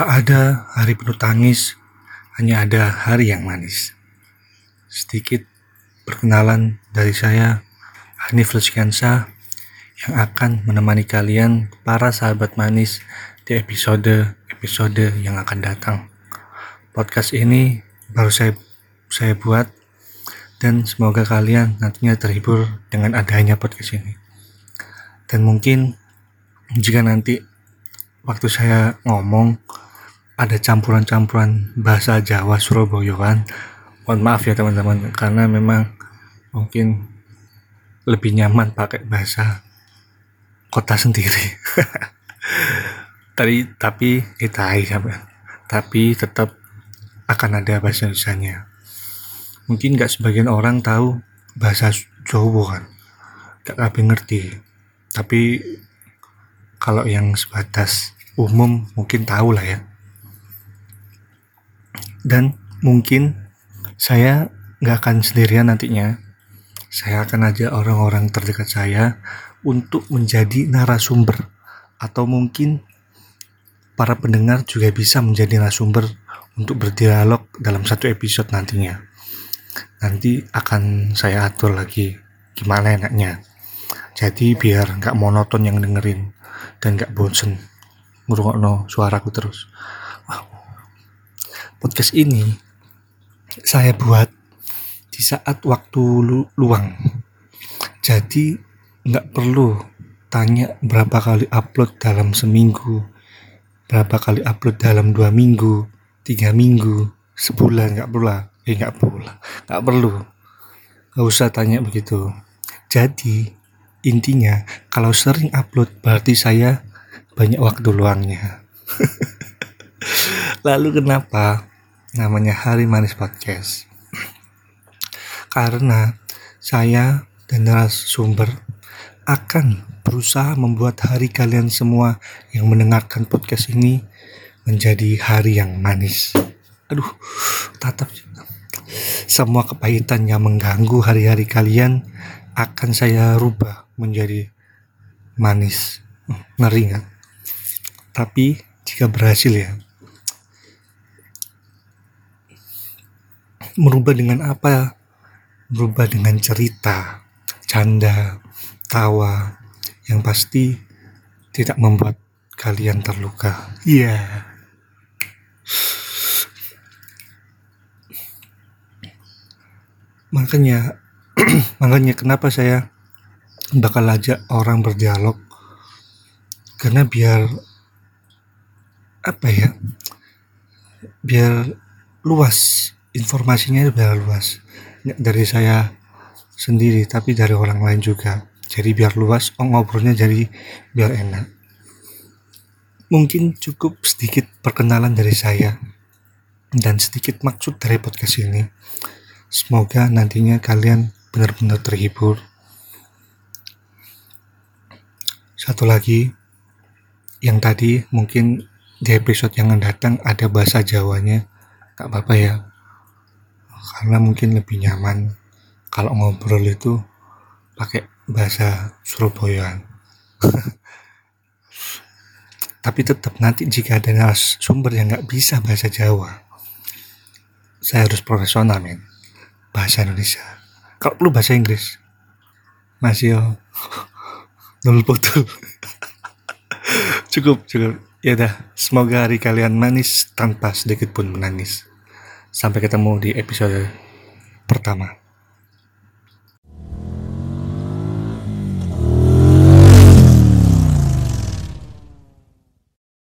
Tak ada hari penuh tangis, hanya ada hari yang manis. Sedikit perkenalan dari saya, Hanif Lutskiansa, yang akan menemani kalian para sahabat manis di episode-episode yang akan datang. Podcast ini baru saya saya buat dan semoga kalian nantinya terhibur dengan adanya podcast ini. Dan mungkin jika nanti waktu saya ngomong ada campuran-campuran bahasa Jawa Surabayaan mohon maaf ya teman-teman karena memang mungkin lebih nyaman pakai bahasa kota sendiri. Tadi tapi kita tapi tetap akan ada bahasa Indonesia mungkin nggak sebagian orang tahu bahasa Jawa kan? Gak kabeh ngerti. Tapi kalau yang sebatas umum mungkin tahu lah ya dan mungkin saya nggak akan sendirian nantinya. Saya akan ajak orang-orang terdekat saya untuk menjadi narasumber. Atau mungkin para pendengar juga bisa menjadi narasumber untuk berdialog dalam satu episode nantinya. Nanti akan saya atur lagi gimana enaknya. Jadi biar nggak monoton yang dengerin dan nggak bosen. Ngurungokno suaraku terus podcast ini saya buat di saat waktu lu luang. Jadi nggak perlu tanya berapa kali upload dalam seminggu, berapa kali upload dalam dua minggu, tiga minggu, sebulan nggak perlu lah. Eh nggak perlu lah, nggak perlu. Nggak usah tanya begitu. Jadi intinya kalau sering upload berarti saya banyak waktu luangnya. Lalu kenapa namanya Hari Manis Podcast. Karena saya dan narasumber akan berusaha membuat hari kalian semua yang mendengarkan podcast ini menjadi hari yang manis. Aduh, tatap semua kepahitan yang mengganggu hari-hari kalian akan saya rubah menjadi manis. Ngeri nggak? Tapi jika berhasil ya, merubah dengan apa? Merubah dengan cerita, canda, tawa, yang pasti tidak membuat kalian terluka. Iya. Yeah. Makanya, makanya kenapa saya bakal ajak orang berdialog karena biar apa ya biar luas informasinya sudah luas. Nggak dari saya sendiri tapi dari orang lain juga. Jadi biar luas oh, ngobrolnya jadi biar enak. Mungkin cukup sedikit perkenalan dari saya dan sedikit maksud dari podcast ini. Semoga nantinya kalian benar-benar terhibur. Satu lagi yang tadi mungkin di episode yang akan datang ada bahasa Jawanya. Gak apa-apa ya karena mungkin lebih nyaman kalau ngobrol itu pakai bahasa Surabaya. Tapi tetap nanti jika ada sumber yang nggak bisa bahasa Jawa saya harus profesional men. Bahasa Indonesia. Kalau perlu bahasa Inggris. Masih nol betul cukup cukup. Ya dah semoga hari kalian manis tanpa sedikit pun menangis Sampai ketemu di episode pertama.